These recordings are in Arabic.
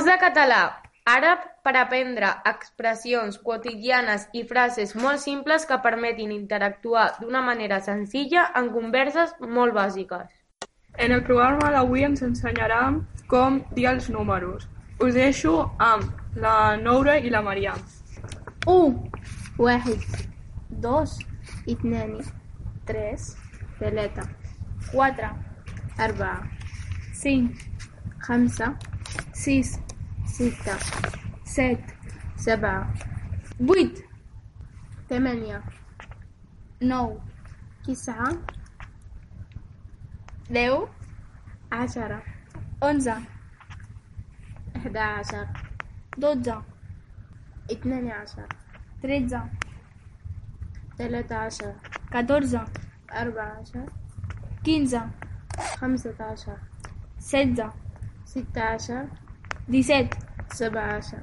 Curs de català àrab per aprendre expressions quotidianes i frases molt simples que permetin interactuar d'una manera senzilla en converses molt bàsiques. En el programa d'avui ens ensenyarem com dir els números. Us deixo amb la Noura i la Mariam. أو واحد دوس اثنان تريس ثلاثة cuatro أربعة cinco خمسة sis ستة ست سبعة بويت ثمانية نو تسعة deu عشرة onze إحدى عشر dotze اثنان عشر tretze ثلاثة عشر catorze أربعة عشر quinze خمسة عشر setze ستة عشر disset. سبعة عشر.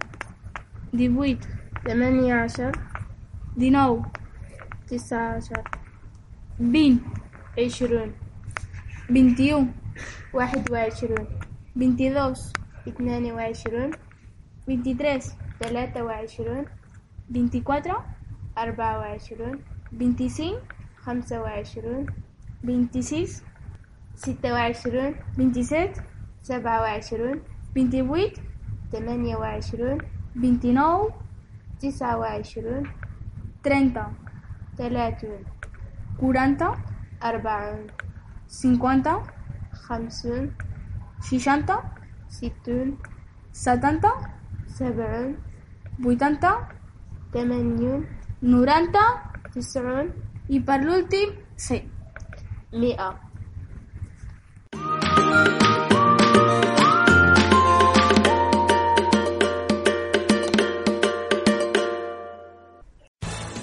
divuit ثمانية عشر. dinou تسعة عشر. vint. عشرون. vint-i-un واحد وعشرون. vint-i-dos اثنان وعشرون. vint-i-tres ثلاثة وعشرون. vint-i-quatre أربعة وعشرون. vint-i-cinc خمسة وعشرون. vint-i-sis ستة وعشرون. vint-i-set سبعة وعشرون. vint-i-vuit ثمانية وعشرون بنتي نو تسعة وعشرون ترينتا ثلاثون كورانتا أربعون سينكوانتا خمسون شيشانتا ستون ساتانتا سبعون vuitanta ثمانيون نورانتا تسعون y per l'últim sí مئة